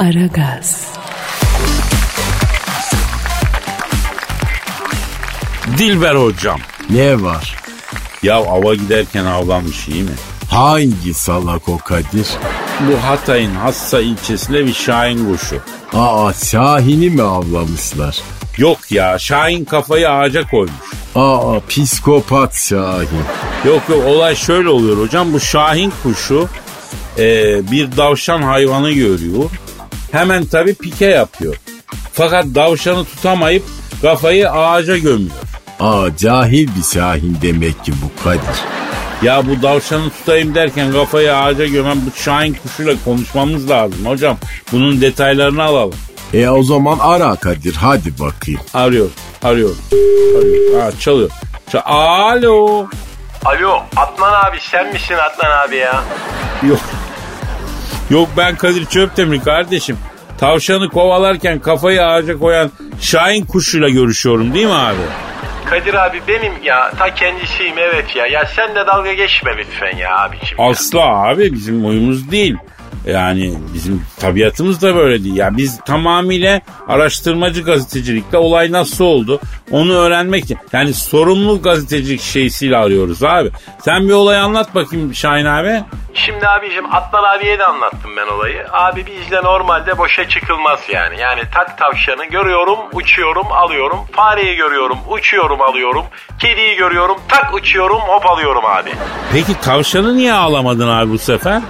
Aragaz, Dilber hocam. Ne var? Ya ava giderken avlanmış iyi mi? Hangi salak o Kadir? Bu Hatay'ın Hassa ilçesinde bir şahin kuşu. Aa Şahin'i mi avlamışlar? Yok ya Şahin kafayı ağaca koymuş. Aa psikopat Şahin. Yok yok olay şöyle oluyor hocam. Bu Şahin kuşu e, bir davşan hayvanı görüyor. Hemen tabii pike yapıyor. Fakat davşanı tutamayıp kafayı ağaca gömüyor. Aa cahil bir Şahin demek ki bu Kadir. Ya bu davşanı tutayım derken kafayı ağaca gömen bu Şahin kuşuyla konuşmamız lazım hocam. Bunun detaylarını alalım. E o zaman ara Kadir hadi bakayım. Arıyor, arıyor, arıyor. Ha, çalıyor. Çal- Alo. Alo Adnan abi sen misin Adnan abi ya? Yok. Yok ben Kadir Çöptemir kardeşim. Tavşanı kovalarken kafayı ağaca koyan Şahin kuşuyla görüşüyorum değil mi abi? Kadir abi benim ya ta kendisiyim evet ya. Ya sen de dalga geçme lütfen ya abiciğim. Asla abi bizim oyumuz değil. Yani bizim tabiatımız da böyle değil. Yani biz tamamıyla araştırmacı gazetecilikle olay nasıl oldu onu öğrenmek için. Yani sorumlu gazetecilik şeysiyle arıyoruz abi. Sen bir olay anlat bakayım Şahin abi. Şimdi abicim Adnan abiye de anlattım ben olayı. Abi bizde normalde boşa çıkılmaz yani. Yani tak tavşanı görüyorum, uçuyorum, alıyorum. Fareyi görüyorum, uçuyorum, alıyorum. Kediyi görüyorum, tak uçuyorum, hop alıyorum abi. Peki tavşanı niye ağlamadın abi bu sefer?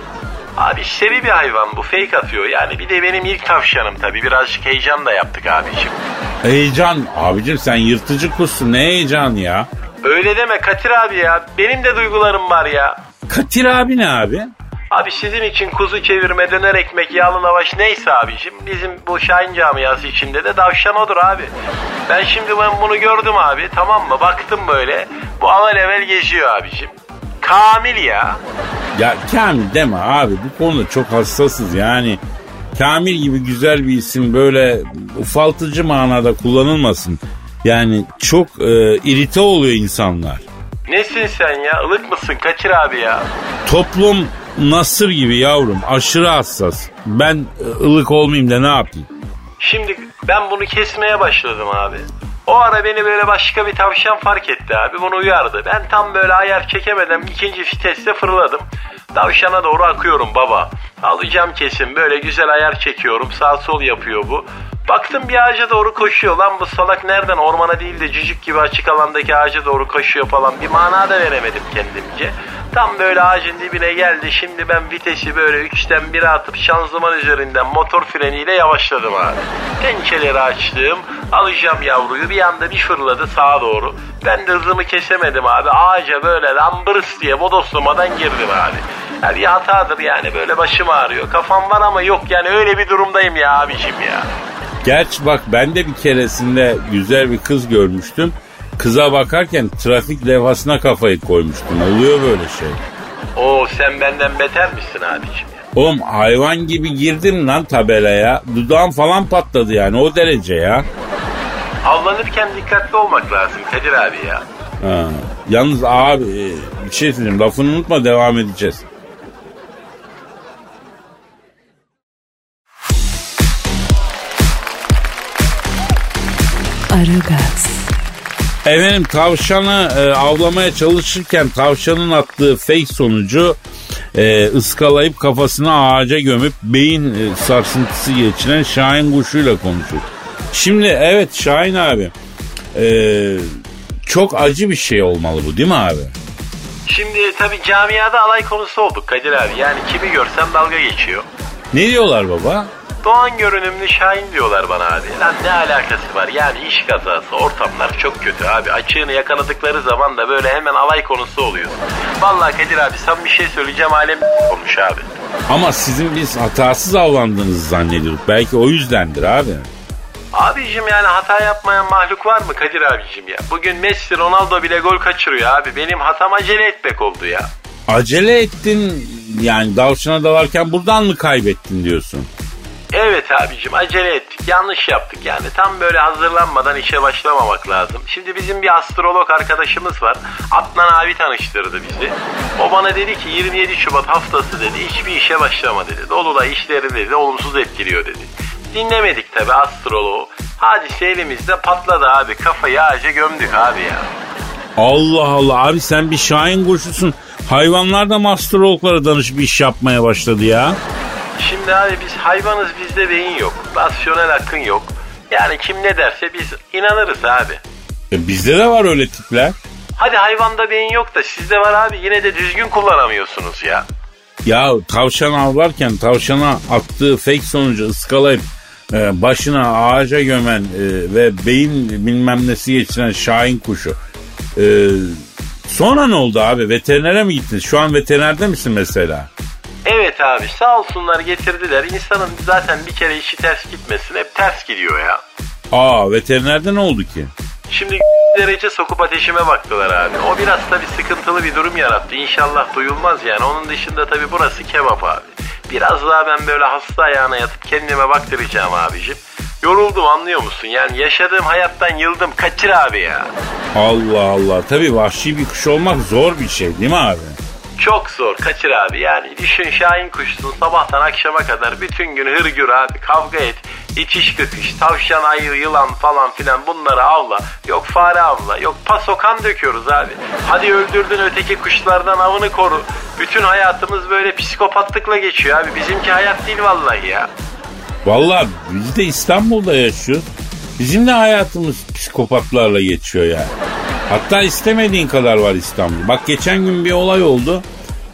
Abi seri bir hayvan bu fake atıyor yani. Bir de benim ilk tavşanım tabii birazcık heyecan da yaptık abicim. Heyecan. Abicim sen yırtıcı kuşsun ne heyecan ya? Öyle deme Katir abi ya. Benim de duygularım var ya. Katir abi ne abi? Abi sizin için kuzu çevirme, döner ekmek, yağlı lavaş neyse abicim. Bizim bu Şahin camiası içinde de davşan odur abi. Ben şimdi ben bunu gördüm abi tamam mı? Baktım böyle. Bu avel level geziyor abicim. Kamil ya. Ya Kamil deme abi bu konuda çok hassasız yani. Kamil gibi güzel bir isim böyle ufaltıcı manada kullanılmasın. Yani çok e, irite oluyor insanlar. Nesin sen ya? Ilık mısın Kaçır abi ya? Toplum nasır gibi yavrum aşırı hassas. Ben e, ılık olmayayım da ne yapayım? Şimdi ben bunu kesmeye başladım abi. O ara beni böyle başka bir tavşan fark etti abi. Bunu uyardı. Ben tam böyle ayar çekemeden ikinci viteste fırladım. Tavşana doğru akıyorum baba. Alacağım kesin böyle güzel ayar çekiyorum. Sağ sol yapıyor bu. Baktım bir ağaca doğru koşuyor. Lan bu salak nereden ormana değil de cücük gibi açık alandaki ağaca doğru koşuyor falan. Bir mana da veremedim kendimce. Tam böyle ağacın dibine geldi. Şimdi ben vitesi böyle üçten 1'e atıp şanzıman üzerinden motor freniyle yavaşladım abi. Pençeleri açtım. Alacağım yavruyu. Bir anda bir fırladı sağa doğru. Ben de hızımı kesemedim abi. Ağaca böyle lambırıs diye bodoslamadan girdim abi. Ya bir hatadır yani böyle başım ağrıyor. Kafam var ama yok yani öyle bir durumdayım ya abicim ya. Gerçi bak ben de bir keresinde güzel bir kız görmüştüm. Kıza bakarken trafik levhasına kafayı koymuştum. Oluyor böyle şey. Oo sen benden beter misin abicim ya? Oğlum hayvan gibi girdim lan tabelaya. Dudağım falan patladı yani o derece ya. Avlanırken dikkatli olmak lazım Kadir abi ya. Ha. Yalnız abi bir şey söyleyeyim lafını unutma devam edeceğiz. Aragaz, Efendim tavşanı e, avlamaya çalışırken tavşanın attığı fake sonucu e, ıskalayıp kafasını ağaca gömüp beyin e, sarsıntısı geçiren Şahin kuşuyla konuşuyor. Şimdi evet Şahin abi e, çok acı bir şey olmalı bu değil mi abi? Şimdi tabii camiada alay konusu olduk Kadir abi. Yani kimi görsem dalga geçiyor. Ne diyorlar baba? Doğan görünümlü Şahin diyorlar bana abi. Lan ne alakası var? Yani iş kazası, ortamlar çok kötü abi. Açığını yakaladıkları zaman da böyle hemen alay konusu oluyor. Vallahi Kadir abi sen bir şey söyleyeceğim alem olmuş abi. Ama sizin biz hatasız avlandığınızı zannediyorduk. Belki o yüzdendir abi. Abicim yani hata yapmayan mahluk var mı Kadir abicim ya? Bugün Messi Ronaldo bile gol kaçırıyor abi. Benim hatam acele etmek oldu ya. Acele ettin yani davşana dalarken buradan mı kaybettin diyorsun? Evet abicim acele ettik yanlış yaptık yani tam böyle hazırlanmadan işe başlamamak lazım. Şimdi bizim bir astrolog arkadaşımız var Adnan abi tanıştırdı bizi. O bana dedi ki 27 Şubat haftası dedi hiçbir işe başlama dedi. Dolunay işleri dedi olumsuz etkiliyor dedi. Dinlemedik tabi astroloğu. Hadise elimizde patladı abi kafayı ağaca gömdük abi ya. Allah Allah abi sen bir şahin kuşusun. Hayvanlar da masterologlara danışıp iş yapmaya başladı ya. Şimdi abi biz hayvanız bizde beyin yok. Rasyonel akın yok. Yani kim ne derse biz inanırız abi. E bizde de var öyle tipler. Hadi hayvanda beyin yok da sizde var abi yine de düzgün kullanamıyorsunuz ya. Ya tavşan avlarken tavşana attığı fake sonucu ıskalayıp e, başına ağaca gömen e, ve beyin bilmem nesi geçiren şahin kuşu. E, sonra ne oldu abi? Veterinere mi gittiniz? Şu an veterinerde misin mesela? Evet abi sağ olsunlar getirdiler. İnsanın zaten bir kere işi ters gitmesin hep ters gidiyor ya. Aa veterinerde ne oldu ki? Şimdi derece sokup ateşime baktılar abi. O biraz tabii sıkıntılı bir durum yarattı. İnşallah duyulmaz yani. Onun dışında tabii burası kebap abi. Biraz daha ben böyle hasta ayağına yatıp kendime baktıracağım abicim. Yoruldum anlıyor musun? Yani yaşadığım hayattan yıldım. Kaçır abi ya. Allah Allah. Tabii vahşi bir kuş olmak zor bir şey değil mi abi? Çok zor kaçır abi. Yani düşün şahin kuşsun sabahtan akşama kadar bütün gün hırgür abi. Kavga et itiş kakış tavşan ayı yılan falan filan bunları avla. Yok fare avla yok pasokan döküyoruz abi. Hadi öldürdün öteki kuşlardan avını koru. Bütün hayatımız böyle psikopatlıkla geçiyor abi. Bizimki hayat değil vallahi ya. Vallahi biz de İstanbul'da yaşıyoruz. Bizim de hayatımız psikopatlarla geçiyor yani. Hatta istemediğin kadar var İstanbul. Bak geçen gün bir olay oldu.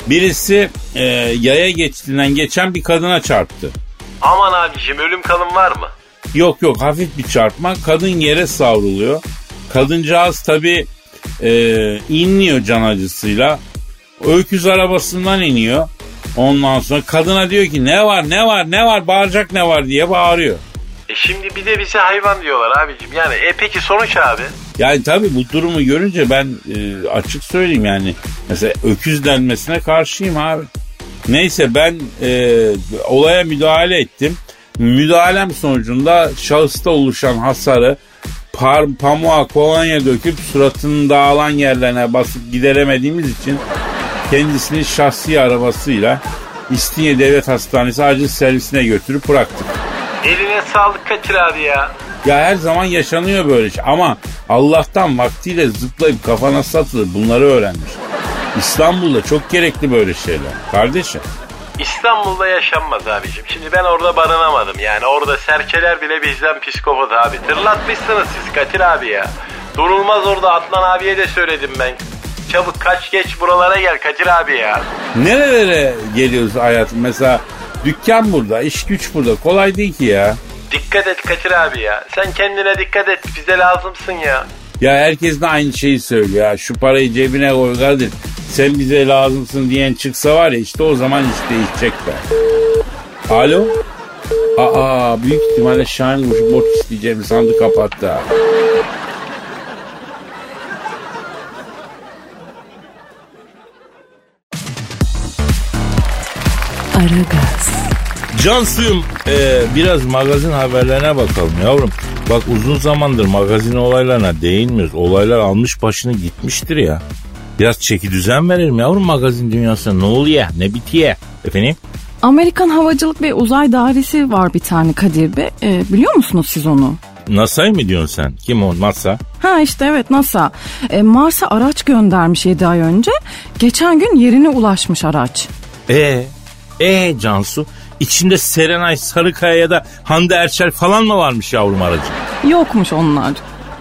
Birisi e, yaya geçtiğinden geçen bir kadına çarptı. Aman abicim ölüm kalım var mı? Yok yok hafif bir çarpma. Kadın yere savruluyor. Kadıncağız tabi e, inliyor can acısıyla. Öküz arabasından iniyor. Ondan sonra kadına diyor ki ne var ne var ne var bağıracak ne var diye bağırıyor. E şimdi bir de bize hayvan diyorlar abicim. Yani e peki sonuç abi? Yani tabii bu durumu görünce ben e, açık söyleyeyim yani mesela öküz denmesine karşıyım abi. Neyse ben e, olaya müdahale ettim. Müdahalem sonucunda şahısta oluşan hasarı par, pamuğa kolonya döküp suratının dağılan yerlerine basıp gideremediğimiz için kendisini şahsi arabasıyla İstinye Devlet Hastanesi acil servisine götürüp bıraktık. Eline sağlık Kaçır abi ya. Ya her zaman yaşanıyor böyle şey ama Allah'tan vaktiyle zıplayıp kafana satılır bunları öğrenmiş. İstanbul'da çok gerekli böyle şeyler kardeşim. İstanbul'da yaşanmaz abicim. Şimdi ben orada barınamadım yani. Orada serçeler bile bizden psikopat abi. Tırlatmışsınız siz Kadir abi ya. Durulmaz orada Adnan abiye de söyledim ben. Çabuk kaç geç buralara gel Kadir abi ya. Nerelere geliyoruz hayatım? Mesela dükkan burada, iş güç burada. Kolay değil ki ya. Dikkat et Kadir abi ya. Sen kendine dikkat et. Bize lazımsın ya. Ya herkes de aynı şeyi söylüyor ya. Şu parayı cebine koy Kadir. Sen bize lazımsın diyen çıksa var ya işte o zaman iş değişecek be. Alo? Aa büyük ihtimalle Şahin Kuşu borç isteyeceğimi sandı kapattı ha. Aragaz, Cansuyum e, biraz magazin haberlerine bakalım yavrum. Bak uzun zamandır magazin olaylarına değinmiyoruz. Olaylar almış başını gitmiştir ya. Biraz çeki düzen verelim yavrum magazin dünyasına. Ne oluyor? Ne bitiyor? Efendim? Amerikan Havacılık ve Uzay Dairesi var bir tane Kadir Bey. Ee, biliyor musunuz siz onu? NASA'yı mı diyorsun sen? Kim o NASA? Ha işte evet NASA. Ee, Mars'a araç göndermiş 7 ay önce. Geçen gün yerine ulaşmış araç. E e Cansu içinde Serenay Sarıkaya ya da Hande Erçel falan mı varmış yavrum aracı? Yokmuş onlar.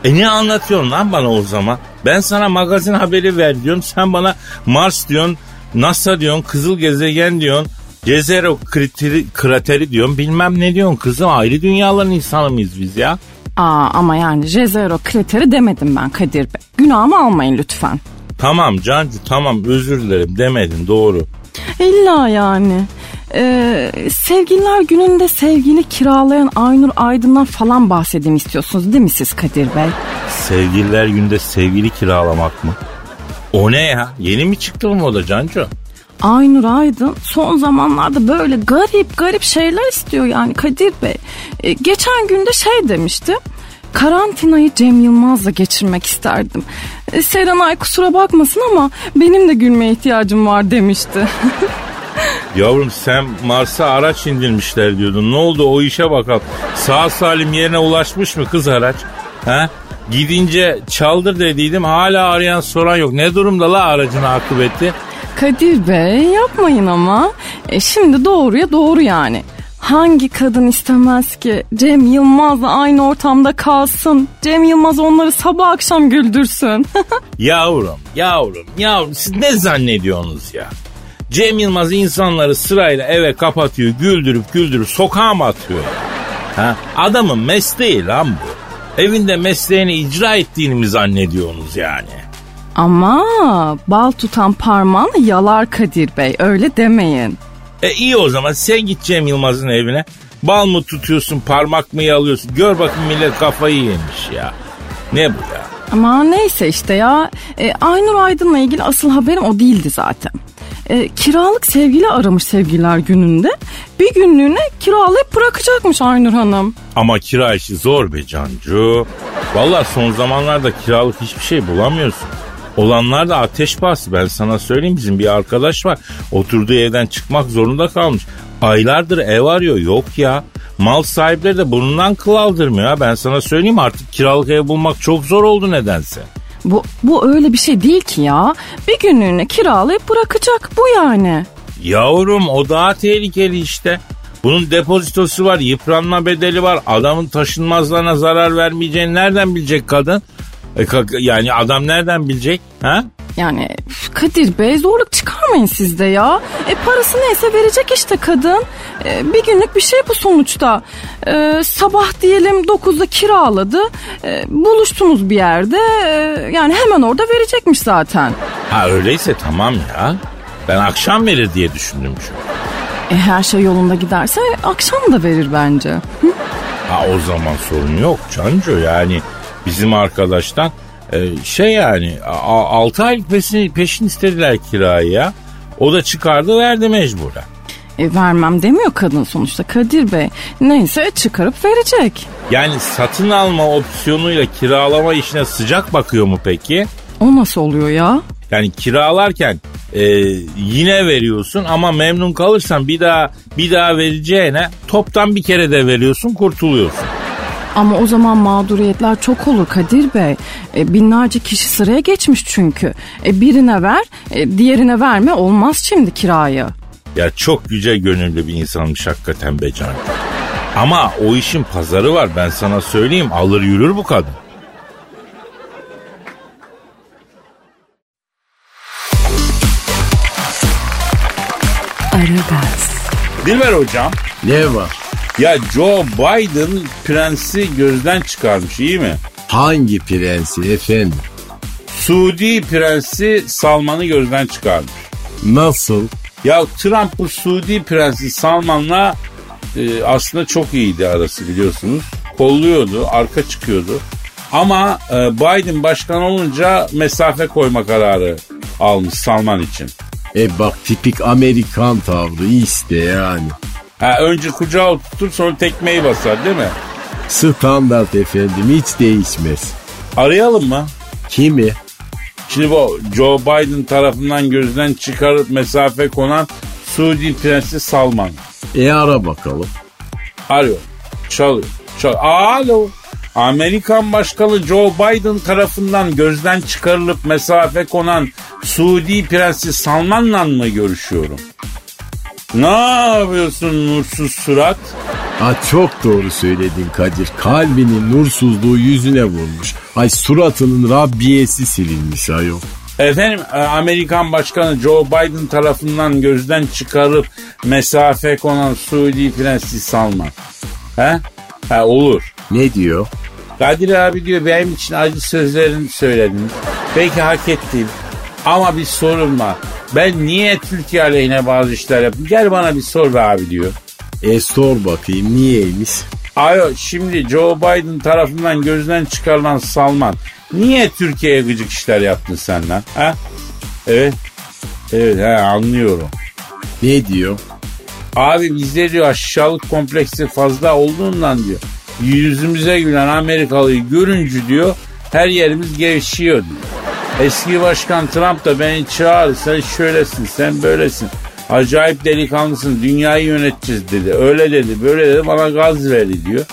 E ne anlatıyorsun lan bana o zaman? Ben sana magazin haberi ver diyorum. Sen bana Mars diyorsun, NASA diyorsun, Kızıl Gezegen diyorsun. Cezero krateri, krateri diyorsun. Bilmem ne diyorsun kızım. Ayrı dünyaların insanı mıyız biz ya? Aa ama yani Jezero kriteri demedim ben Kadir Bey. Günahımı almayın lütfen. Tamam Cancu tamam özür dilerim demedin doğru. İlla yani. Ee, sevgililer gününde sevgili kiralayan Aynur Aydın'dan falan bahsedeyim istiyorsunuz değil mi siz Kadir Bey? Sevgililer günde sevgili kiralamak mı? O ne ya? Yeni mi çıktı mı o da Cancu? Aynur Aydın son zamanlarda böyle garip garip şeyler istiyor yani Kadir Bey. E, geçen günde şey demişti. Karantinayı Cem Yılmaz'la geçirmek isterdim. E, Serenay kusura bakmasın ama benim de gülmeye ihtiyacım var demişti. Yavrum sen Mars'a araç indirmişler diyordun. Ne oldu o işe bakalım. Sağ salim yerine ulaşmış mı kız araç? Ha? Gidince çaldır dediydim hala arayan soran yok. Ne durumda la aracın akıbeti? Kadir Bey yapmayın ama. E, şimdi doğruya doğru yani. Hangi kadın istemez ki Cem Yılmaz'la aynı ortamda kalsın? Cem Yılmaz onları sabah akşam güldürsün. Yavrum, yavrum, yavrum siz ne zannediyorsunuz ya? Cem Yılmaz insanları sırayla eve kapatıyor, güldürüp güldürüp sokağa mı atıyor? Ha? Adamın mesleği lan bu. Evinde mesleğini icra ettiğini mi zannediyorsunuz yani? Ama bal tutan parmağını yalar Kadir Bey öyle demeyin. E iyi o zaman sen git Cem Yılmaz'ın evine. Bal mı tutuyorsun parmak mı yalıyorsun? Gör bakın millet kafayı yemiş ya. Ne bu ya? Ama neyse işte ya. E, Aynur Aydın'la ilgili asıl haberim o değildi zaten. E, kiralık sevgili aramış sevgililer gününde. Bir günlüğüne kiralayıp bırakacakmış Aynur Hanım. Ama kira işi zor be Cancu. Valla son zamanlarda kiralık hiçbir şey bulamıyorsun. Olanlar da ateş pahası ben sana söyleyeyim bizim bir arkadaş var. Oturduğu evden çıkmak zorunda kalmış. Aylardır ev arıyor yok ya. Mal sahipleri de burnundan kıl aldırmıyor ha. Ben sana söyleyeyim artık kiralık ev bulmak çok zor oldu nedense. Bu, bu öyle bir şey değil ki ya. Bir günlüğüne kiralayıp bırakacak bu yani. Yavrum o daha tehlikeli işte. Bunun depozitosu var, yıpranma bedeli var. Adamın taşınmazlarına zarar vermeyeceğini nereden bilecek kadın? E, yani adam nereden bilecek? Ha? Yani Kadir Bey zorluk çıkarmayın siz de ya. E parası neyse verecek işte kadın. E, bir günlük bir şey bu sonuçta. E, sabah diyelim 9'da kiraladı. E, buluştunuz bir yerde. E, yani hemen orada verecekmiş zaten. Ha öyleyse tamam ya. Ben akşam verir diye düşündüm çünkü. E, her şey yolunda giderse akşam da verir bence. Ha o zaman sorun yok Canco yani bizim arkadaştan e, şey yani 6 aylık peşin, peşin istediler kirayı ya. O da çıkardı verdi mecburen. E, vermem demiyor kadın sonuçta Kadir Bey. Neyse çıkarıp verecek. Yani satın alma opsiyonuyla kiralama işine sıcak bakıyor mu peki? O nasıl oluyor ya? Yani kiralarken e, yine veriyorsun ama memnun kalırsan bir daha bir daha vereceğine toptan bir kere de veriyorsun kurtuluyorsun. Ama o zaman mağduriyetler çok olur Kadir Bey. E, binlerce kişi sıraya geçmiş çünkü. E, birine ver, e, diğerine verme olmaz şimdi kirayı. Ya çok yüce gönüllü bir insanmış hakikaten be Can. Ama o işin pazarı var ben sana söyleyeyim alır yürür bu kadın. Aragaz, Dilber hocam Ne var? Ya Joe Biden prensi gözden çıkarmış iyi mi? Hangi prensi efendim? Suudi prensi Salman'ı gözden çıkarmış. Nasıl? Ya Trump bu Suudi prensi Salman'la e, aslında çok iyiydi arası biliyorsunuz. Kolluyordu, arka çıkıyordu. Ama e, Biden başkan olunca mesafe koyma kararı almış Salman için. E bak tipik Amerikan tavrı işte yani. Ha, önce kucağı tutur sonra tekmeyi basar değil mi? Standart efendim hiç değişmez. Arayalım mı? Kimi? Şimdi bu Joe Biden tarafından gözden çıkarıp mesafe konan Suudi Prensi Salman. E ara bakalım. Arıyor. Çalıyor. Çal Alo. Amerikan Başkanı Joe Biden tarafından gözden çıkarılıp mesafe konan Suudi Prensi Salman'la mı görüşüyorum? Ne yapıyorsun nursuz surat? Ha çok doğru söyledin Kadir. Kalbinin nursuzluğu yüzüne vurmuş. Ay suratının rabbiyesi silinmiş ayol. Efendim e, Amerikan Başkanı Joe Biden tarafından gözden çıkarıp mesafe konan Suudi Prensi Salman. He? He olur. Ne diyor? Kadir abi diyor benim için acı sözlerini söyledin. Belki hak ettim. Ama bir sorun var. Ben niye Türkiye aleyhine bazı işler yaptım? Gel bana bir sor be abi diyor. E sor bakayım niyeymiş? Ayo şimdi Joe Biden tarafından gözden çıkarılan Salman. Niye Türkiye'ye gıcık işler yaptın sen lan? Ha? Evet. Evet he anlıyorum. Ne diyor? Abi bizde diyor aşağılık kompleksi fazla olduğundan diyor. Yüzümüze gülen Amerikalıyı görünce diyor her yerimiz gevşiyor diyor. Eski başkan Trump da beni çağır sen şöylesin sen böylesin. Acayip delikanlısın dünyayı yöneteceğiz dedi. Öyle dedi böyle dedi bana gaz verdi diyor.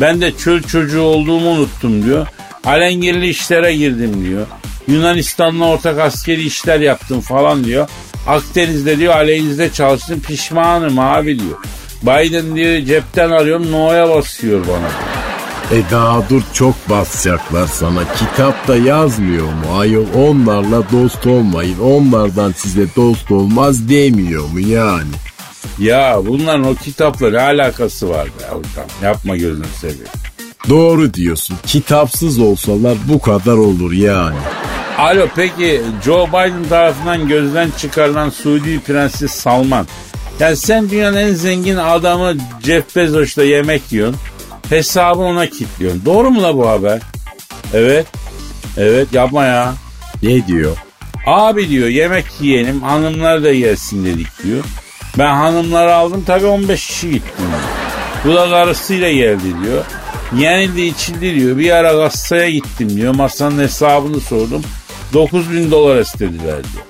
Ben de çöl çocuğu olduğumu unuttum diyor. Alengirli işlere girdim diyor. Yunanistan'la ortak askeri işler yaptım falan diyor. Akdeniz'de diyor aleyhinizde çalıştım pişmanım abi diyor. Biden diyor cepten arıyorum no'ya basıyor bana. E daha dur çok basacaklar sana. Kitapta yazmıyor mu? Ayol onlarla dost olmayın. Onlardan size dost olmaz demiyor mu yani? Ya bunların o kitapla ne alakası var be hocam? Yapma gözünü seveyim. Doğru diyorsun. Kitapsız olsalar bu kadar olur yani. Alo peki Joe Biden tarafından gözden çıkarılan Suudi Prenses Salman. Yani sen dünyanın en zengin adamı Jeff Bezos'la yemek yiyorsun. Hesabı ona kilitliyorsun. Doğru mu la bu haber? Evet. Evet yapma ya. Ne diyor? Abi diyor yemek yiyelim hanımlar da gelsin dedik diyor. Ben hanımları aldım tabii 15 kişi gittim. Bu da karısıyla geldi diyor. Yenildi içildi diyor. Bir ara kasaya gittim diyor. Masanın hesabını sordum. 9 bin dolar istediler diyor.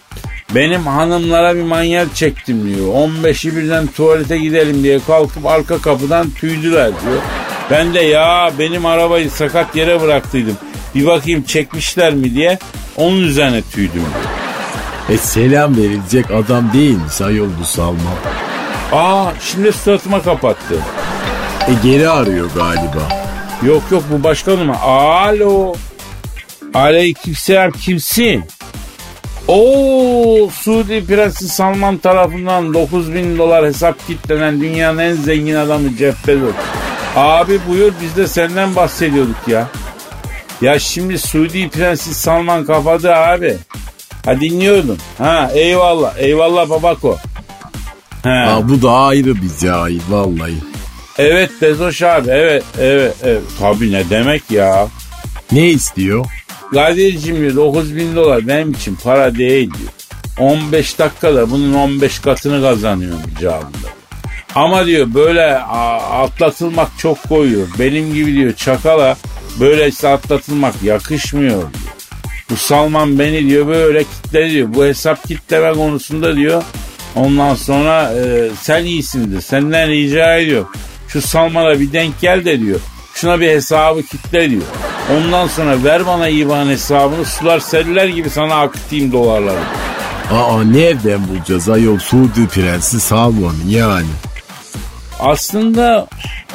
Benim hanımlara bir manyel çektim diyor. 15'i birden tuvalete gidelim diye kalkıp arka kapıdan tüydüler diyor. Ben de ya benim arabayı sakat yere bıraktıydım. Bir bakayım çekmişler mi diye onun üzerine tüydüm. E selam verilecek adam değilmiş ayol bu Salman. Aa şimdi suratıma kapattı. E geri arıyor galiba. Yok yok bu başka numara. Alo. Aleykümselam kimsin? Oo Suudi Prensi Salman tarafından 9 bin dolar hesap kitlenen dünyanın en zengin adamı Jeff Bezos. Abi buyur biz de senden bahsediyorduk ya. Ya şimdi Suudi Prensi Salman kapadı abi. Ha dinliyordum. Ha eyvallah eyvallah babako. Ha. Ha, bu da ayrı bir cahil vallahi. Evet Bezos abi evet evet evet. Tabii ne demek ya. Ne istiyor? Kadir'cim diyor 9 bin dolar benim için para değil diyor. 15 dakikada bunun 15 katını kazanıyorum cevabında. Ama diyor böyle atlatılmak çok koyuyor. Benim gibi diyor çakala böylesi atlatılmak yakışmıyor diyor. Bu Salman beni diyor böyle kitle diyor. Bu hesap kitleme konusunda diyor. Ondan sonra e, sen iyisindir. Senden rica ediyorum. Şu Salman'a bir denk gel de diyor. Şuna bir hesabı kitle diyor. Ondan sonra ver bana IBAN hesabını sular seller gibi sana akıtayım dolarları. Aa nereden bulacağız ayol Suudi Prensi Salman'ı yani? Aslında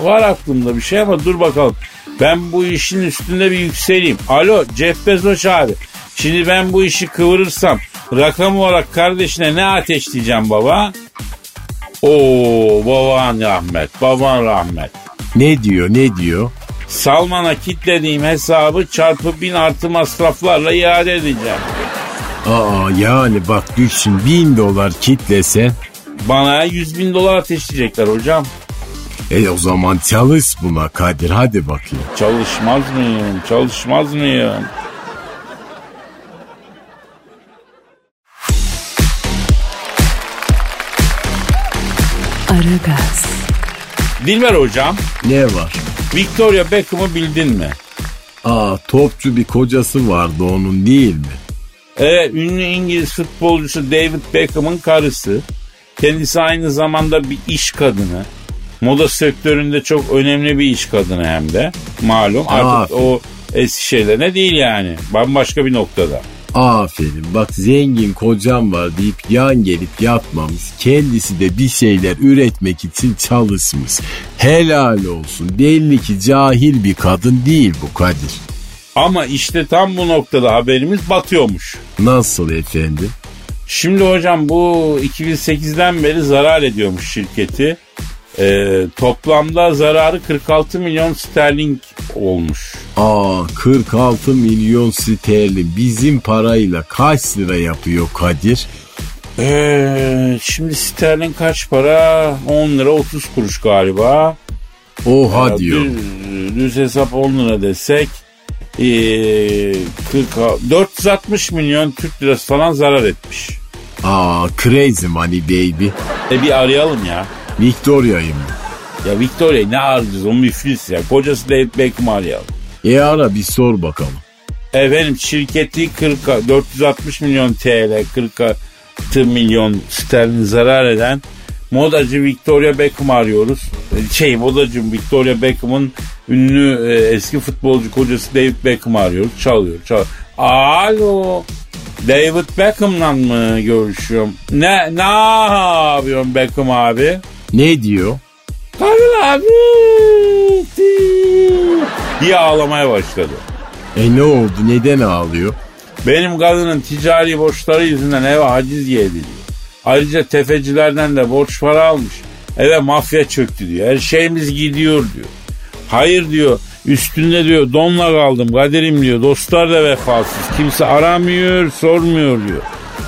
var aklımda bir şey ama dur bakalım. Ben bu işin üstünde bir yükseleyim. Alo Jeff Bezos abi. Şimdi ben bu işi kıvırırsam rakam olarak kardeşine ne ateşleyeceğim baba? Oo baban rahmet, baban rahmet. Ne diyor ne diyor? Salman'a kitlediğim hesabı çarpı bin artı masraflarla iade edeceğim. Aa yani bak düşün bin dolar kitlesen. Bana 100 bin dolar ateşleyecekler hocam. E o zaman çalış buna Kadir hadi bakayım. Çalışmaz mıyım? Çalışmaz mıyım? Aragaz, Dilber hocam, Ne var? Victoria Beckham'ı bildin mi? Aa topçu bir kocası vardı onun değil mi? Evet, ünlü İngiliz futbolcusu David Beckham'ın karısı. Kendisi aynı zamanda bir iş kadını. Moda sektöründe çok önemli bir iş kadını hem de. Malum artık Aferin. o eski şeylerine değil yani. Bambaşka bir noktada. Aferin bak zengin kocam var deyip yan gelip yatmamış. Kendisi de bir şeyler üretmek için çalışmış. Helal olsun. Belli ki cahil bir kadın değil bu Kadir. Ama işte tam bu noktada haberimiz batıyormuş. Nasıl efendim? Şimdi hocam bu 2008'den beri zarar ediyormuş şirketi. Ee, toplamda zararı 46 milyon sterling olmuş. Aa 46 milyon sterlin bizim parayla kaç lira yapıyor Kadir? Ee, şimdi sterlin kaç para? 10 lira 30 kuruş galiba. Oha Ya, diyor. Düz, düz hesap 10 lira desek ee, 40, 460 milyon Türk lirası falan zarar etmiş. Aa crazy money baby. E bir arayalım ya. Victoria'yı mı? Ya Victoria ne arayacağız o müflis ya. Kocası David Beckham'ı arayalım. E ara bir sor bakalım. Efendim şirketi 40 460 milyon TL 46 milyon sterlin zarar eden modacı Victoria Beckham arıyoruz. E, Şey modacı Victoria Beckham'ın ünlü e, eski futbolcu kocası David Beckham arıyoruz. Çalıyor çalıyor. Alo. David Beckham'la mı görüşüyorum? Ne ne yapıyorsun Beckham abi? Ne diyor? Kadir abi. diye ağlamaya başladı. E ne oldu neden ağlıyor? Benim kadının ticari borçları yüzünden eve haciz yedi diyor. Ayrıca tefecilerden de borç para almış. Eve mafya çöktü diyor. Her şeyimiz gidiyor diyor. Hayır diyor. Üstünde diyor donla kaldım Kadir'im diyor. Dostlar da vefasız. Kimse aramıyor sormuyor diyor.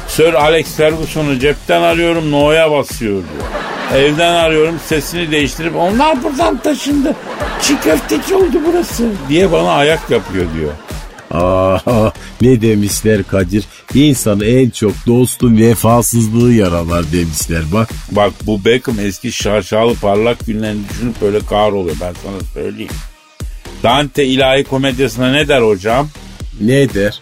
Sir Alex Ferguson'u cepten arıyorum No'ya basıyor diyor. Evden arıyorum sesini değiştirip onlar buradan taşındı. Çiğ köfteci oldu burası diye bana ayak yapıyor diyor. Aa, ne demişler Kadir? İnsanı en çok dostun vefasızlığı yaralar demişler bak. Bak bu Beckham eski şaşalı parlak günlerini düşünüp böyle kahroluyor ben sana söyleyeyim. Dante ilahi komedyasına ne der hocam? Ne der?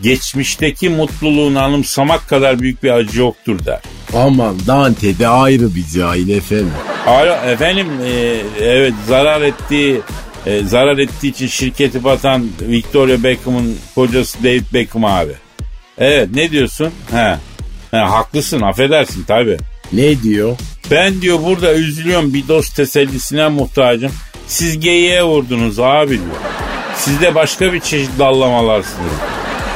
Geçmişteki mutluluğunu anımsamak kadar büyük bir acı yoktur der. Aman Dante de ayrı bir cahil efendim. Alo efendim e, evet zarar ettiği e, zarar ettiği için şirketi batan Victoria Beckham'ın kocası David Beckham abi. Evet ne diyorsun? He. He, haklısın affedersin tabi. Ne diyor? Ben diyor burada üzülüyorum bir dost tesellisine muhtacım. Siz geyiğe vurdunuz abi diyor. Siz de başka bir çeşit dallamalarsınız.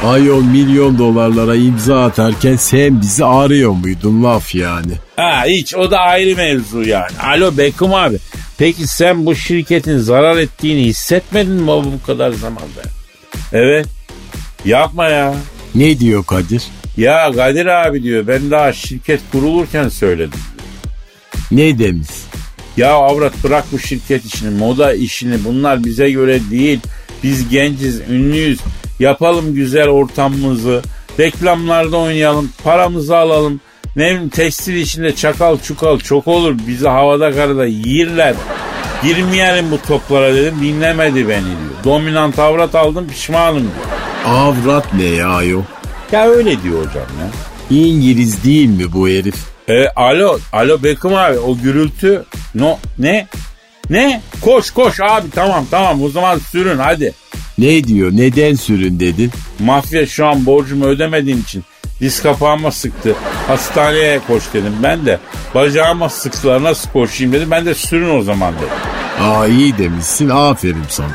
Ayol milyon dolarlara imza atarken sen bizi arıyor muydun laf yani? Ha hiç o da ayrı mevzu yani. Alo Beckham abi. Peki sen bu şirketin zarar ettiğini hissetmedin mi bu kadar zamanda? Evet. Yapma ya. Ne diyor Kadir? Ya Kadir abi diyor ben daha şirket kurulurken söyledim. Ne demiş? Ya avrat bırak bu şirket işini, moda işini bunlar bize göre değil. Biz genciz, ünlüyüz. Yapalım güzel ortamımızı. Reklamlarda oynayalım, paramızı alalım. Ne bileyim tekstil işinde çakal çukal çok olur. Bizi havada karada yiyirler. Girmeyelim bu toplara dedim dinlemedi beni diyor. Dominant avrat aldım pişmanım diyor. Avrat ne ya ayol? Ya öyle diyor hocam ya. İngiliz değil mi bu herif? E, alo, alo Beckham abi o gürültü no ne? Ne? Koş koş abi tamam tamam o zaman sürün hadi. Ne diyor? Neden sürün dedin? Mafya şu an borcumu ödemediğim için diz kapağıma sıktı. Hastaneye koş dedim ben de. Bacağıma sıktılar nasıl koşayım dedim. Ben de sürün o zaman dedim. Aa iyi demişsin aferin sana.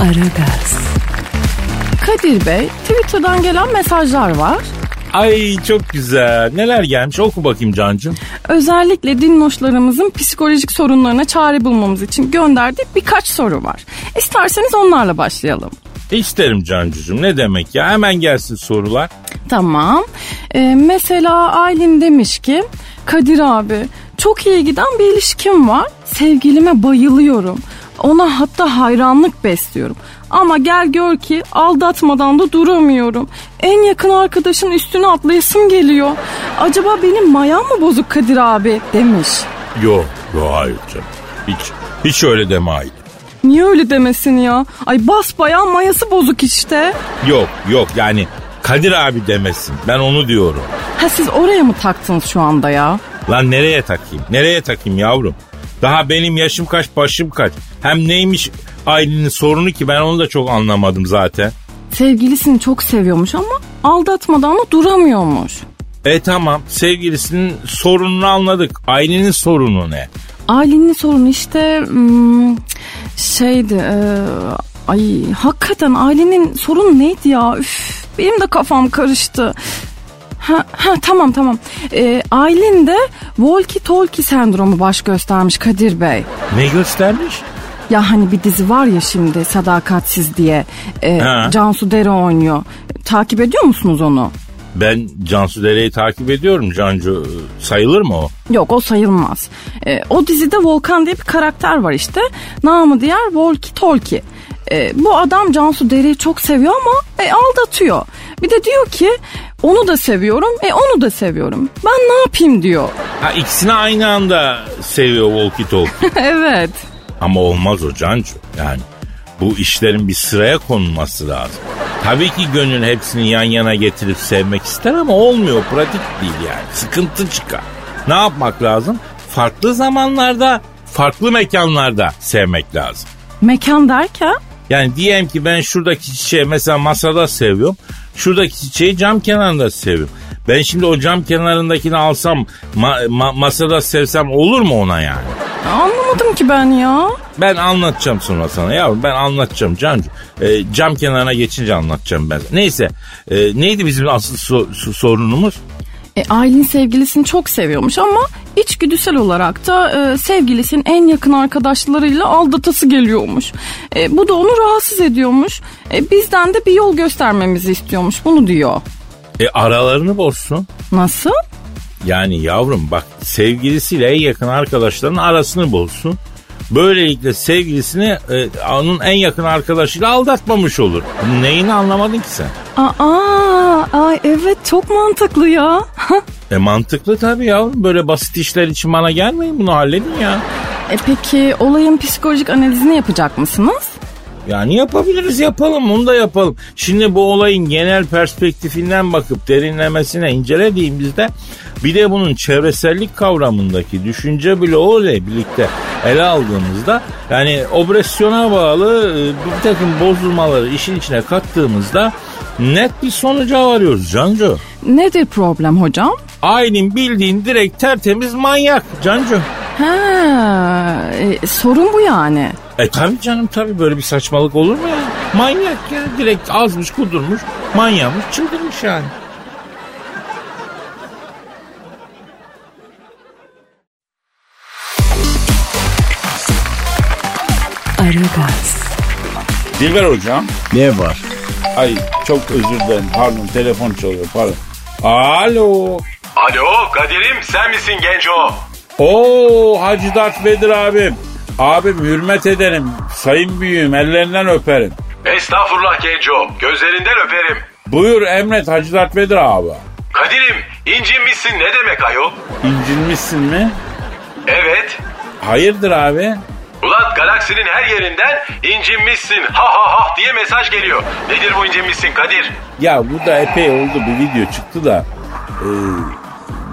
Aragaz, Kadir Bey, Twitter'dan gelen mesajlar var. Ay çok güzel. Neler gelmiş oku bakayım Cancım. Özellikle dinloşlarımızın psikolojik sorunlarına çare bulmamız için gönderdiği birkaç soru var. İsterseniz onlarla başlayalım. İsterim Cancucuğum ne demek ya hemen gelsin sorular. Tamam. Ee, mesela Aylin demiş ki Kadir abi çok iyi giden bir ilişkim var. Sevgilime bayılıyorum. Ona hatta hayranlık besliyorum. Ama gel gör ki aldatmadan da duramıyorum. En yakın arkadaşın üstüne atlayasım geliyor. Acaba benim mayam mı bozuk Kadir abi demiş. Yok yok hayır canım. Hiç, hiç öyle deme Aylin. Niye öyle demesin ya? Ay basbayağı mayası bozuk işte. Yok yok yani Kadir abi demesin. Ben onu diyorum. Ha siz oraya mı taktınız şu anda ya? Lan nereye takayım? Nereye takayım yavrum? Daha benim yaşım kaç başım kaç. Hem neymiş Aylin'in sorunu ki ben onu da çok anlamadım zaten. Sevgilisini çok seviyormuş ama aldatmadan da duramıyormuş. E tamam sevgilisinin sorununu anladık. Aylin'in sorunu ne? Ailenin sorunu işte hmm, şeydi e, ay hakikaten ailenin sorunu neydi ya Üf, benim de kafam karıştı. Ha, ha tamam tamam. E, Aylin de walkie talkie sendromu baş göstermiş Kadir Bey. Ne göstermiş? Ya hani bir dizi var ya şimdi Sadakatsiz diye. E, Ha. Cansu Dere oynuyor. Takip ediyor musunuz onu? Ben Cansu Dere'yi takip ediyorum Cancu. Sayılır mı o? Yok o sayılmaz. E, o dizide Volkan diye bir karakter var işte. Namı diğer Volki Tolki. E, bu adam Cansu Dere'yi çok seviyor ama e, aldatıyor. Bir de diyor ki onu da seviyorum e onu da seviyorum. Ben ne yapayım diyor. Ha ikisini aynı anda seviyor Walkie Talkie. evet. Ama olmaz o Cancu. Yani bu işlerin bir sıraya konulması lazım. Tabii ki gönül hepsini yan yana getirip sevmek ister ama olmuyor. Pratik değil yani. Sıkıntı çıkar. Ne yapmak lazım? Farklı zamanlarda, farklı mekanlarda sevmek lazım. Mekan derken? Yani diyelim ki ben şuradaki çiçeği mesela masada seviyorum. Şuradaki çiçeği cam kenarında seviyorum. Ben şimdi o cam kenarındakini alsam ma- ma- masada sevsem olur mu ona yani? Anlamadım ki ben ya. Ben anlatacağım sonra sana yavrum ben anlatacağım Cancu. Ee, cam kenarına geçince anlatacağım ben. Neyse e, neydi bizim asıl so- sorunumuz? E, Aylin sevgilisini çok seviyormuş ama içgüdüsel olarak da e, sevgilisinin en yakın arkadaşlarıyla aldatası geliyormuş. E, bu da onu rahatsız ediyormuş. E, bizden de bir yol göstermemizi istiyormuş. Bunu diyor. E aralarını bozsun. Nasıl? Yani yavrum bak sevgilisiyle en yakın arkadaşlarının arasını bozsun. Böylelikle sevgilisini e, onun en yakın arkadaşıyla aldatmamış olur. Neyini anlamadın ki sen? Aa, ay evet çok mantıklı ya. E mantıklı tabii yavrum. Böyle basit işler için bana gelmeyin bunu halledin ya. e peki olayın psikolojik analizini yapacak mısınız? Yani yapabiliriz yapalım onu da yapalım. Şimdi bu olayın genel perspektifinden bakıp derinlemesine incelediğimizde bir de bunun çevresellik kavramındaki düşünce bloğu ile birlikte ele aldığımızda yani obresyona bağlı e, bir takım bozulmaları işin içine kattığımızda net bir sonuca varıyoruz Cancu. Nedir problem hocam? Aylin bildiğin direkt tertemiz manyak Cancu. Ha, e, sorun bu yani. E tabi canım tabi böyle bir saçmalık olur mu ya? Manyak ya direkt azmış kudurmuş manyakmış çıldırmış yani. Aragaz, Dilber hocam. Ne var? Ay çok özür dilerim pardon telefon çalıyor pardon. Alo. Alo Kadir'im sen misin genco? Oo Hacı Dert Vedir abim. Abim hürmet ederim. Sayın büyüğüm ellerinden öperim. Estağfurullah genco gözlerinden öperim. Buyur emret Hacı Dert Vedir abi. Kadir'im incinmişsin ne demek ayol? İncinmişsin mi? Evet. Hayırdır abi? Ulan galaksinin her yerinden incinmişsin ha ha ha diye mesaj geliyor. Nedir bu incinmişsin Kadir? Ya bu da epey oldu bir video çıktı da e,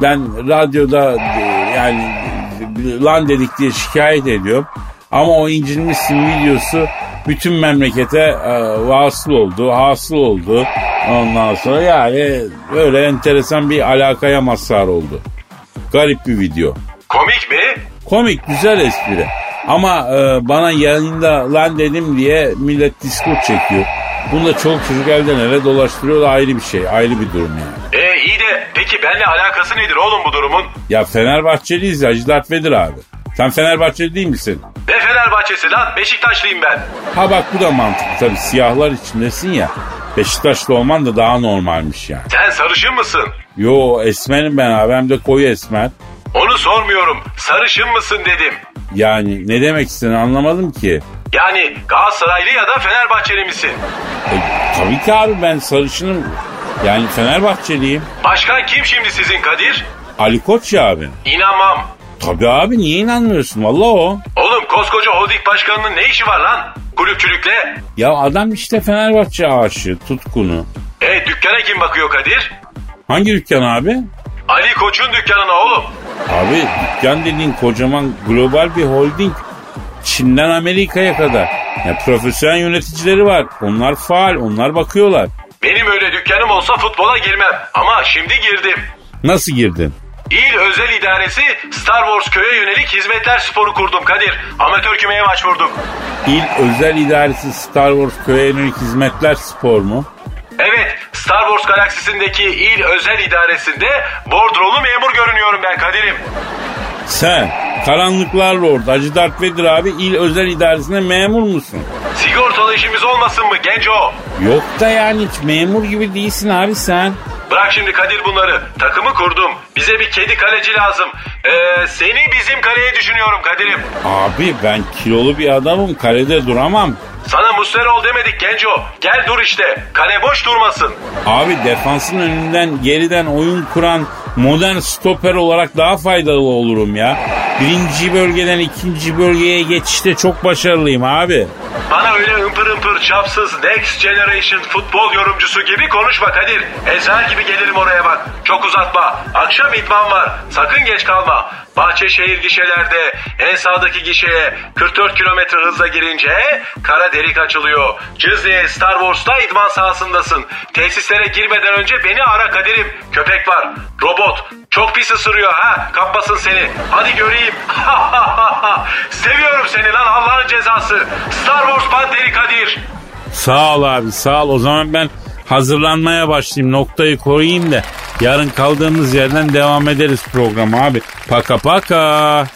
ben radyoda e, yani lan dedik diye şikayet ediyorum. Ama o incinmişsin videosu bütün memlekete e, vasıl oldu, hasıl oldu. Ondan sonra yani böyle enteresan bir alakaya mazhar oldu. Garip bir video. Komik mi? Komik, güzel espri. Ama e, bana yayında lan dedim diye millet diskor çekiyor. Bunu da çoluk çocuk elden ele dolaştırıyor da ayrı bir şey, ayrı bir durum yani. E peki benle alakası nedir oğlum bu durumun? Ya Fenerbahçeliyiz ya Dert Vedir abi. Sen Fenerbahçeli değil misin? Ne Fenerbahçesi lan Beşiktaşlıyım ben. Ha bak bu da mantıklı tabii siyahlar içindesin ya. Beşiktaşlı olman da daha normalmiş yani. Sen sarışın mısın? Yo esmerim ben abi hem de koyu esmer. Onu sormuyorum. Sarışın mısın dedim. Yani ne demek istediğini anlamadım ki. Yani Galatasaraylı ya da Fenerbahçeli misin? E, tabii ki abi ben sarışınım. Yani Fenerbahçeliyim. Başkan kim şimdi sizin Kadir? Ali Koç ya abi. İnanmam. Tabii abi niye inanmıyorsun valla o. Oğlum koskoca holding başkanının ne işi var lan? Kulüpçülükle. Ya adam işte Fenerbahçe aşığı tutkunu. E dükkana kim bakıyor Kadir? Hangi dükkan abi? Ali Koç'un dükkanına oğlum. Abi dükkan dediğin kocaman global bir holding. Çin'den Amerika'ya kadar. Ya profesyonel yöneticileri var. Onlar faal, onlar bakıyorlar. Benim öyle dükkanım olsa futbola girmem. Ama şimdi girdim. Nasıl girdin? İl Özel İdaresi Star Wars köye yönelik hizmetler sporu kurdum Kadir. Amatör kümeye başvurdum. İl Özel İdaresi Star Wars Köye Yönelik Hizmetler Spor mu? Evet Star Wars galaksisindeki İl Özel İdaresi'nde bordrolu memur görünüyorum ben Kadir'im. Sen Karanlıklar Lord Hacı Dert Vedir abi İl Özel İdaresi'nde memur musun? Sigortalı işimiz olmasın mı genco? Yok da yani hiç memur gibi değilsin abi sen. Bırak şimdi Kadir bunları. Takımı kurdum. Bize bir kedi kaleci lazım. Ee, seni bizim kaleye düşünüyorum Kadir'im. Abi ben kilolu bir adamım kalede duramam. Sana Muslera ol demedik Genco. Gel dur işte. Kale boş durmasın. Abi defansın önünden geriden oyun kuran modern stoper olarak daha faydalı olurum ya. Birinci bölgeden ikinci bölgeye geçişte çok başarılıyım abi. Bana öyle ımpır ımpır çapsız Next Generation futbol yorumcusu gibi konuşma Kadir. Ezel gibi gelirim oraya bak. Çok uzatma. Akşam idman var. Sakın geç kalma. Bahçeşehir gişelerde en sağdaki gişeye 44 kilometre hızla girince kara delik açılıyor. Cızlı'ya Star Wars'ta idman sahasındasın. Tesislere girmeden önce beni ara Kadir'im. Köpek var. Robot. Çok pis ısırıyor ha. Kapmasın seni. Hadi göreyim. Seviyorum seni lan Allah'ın cezası. Star Wars Panteri Kadir. Sağ ol abi sağ ol. O zaman ben hazırlanmaya başlayayım. Noktayı koyayım da yarın kaldığımız yerden devam ederiz programı abi. Paka paka.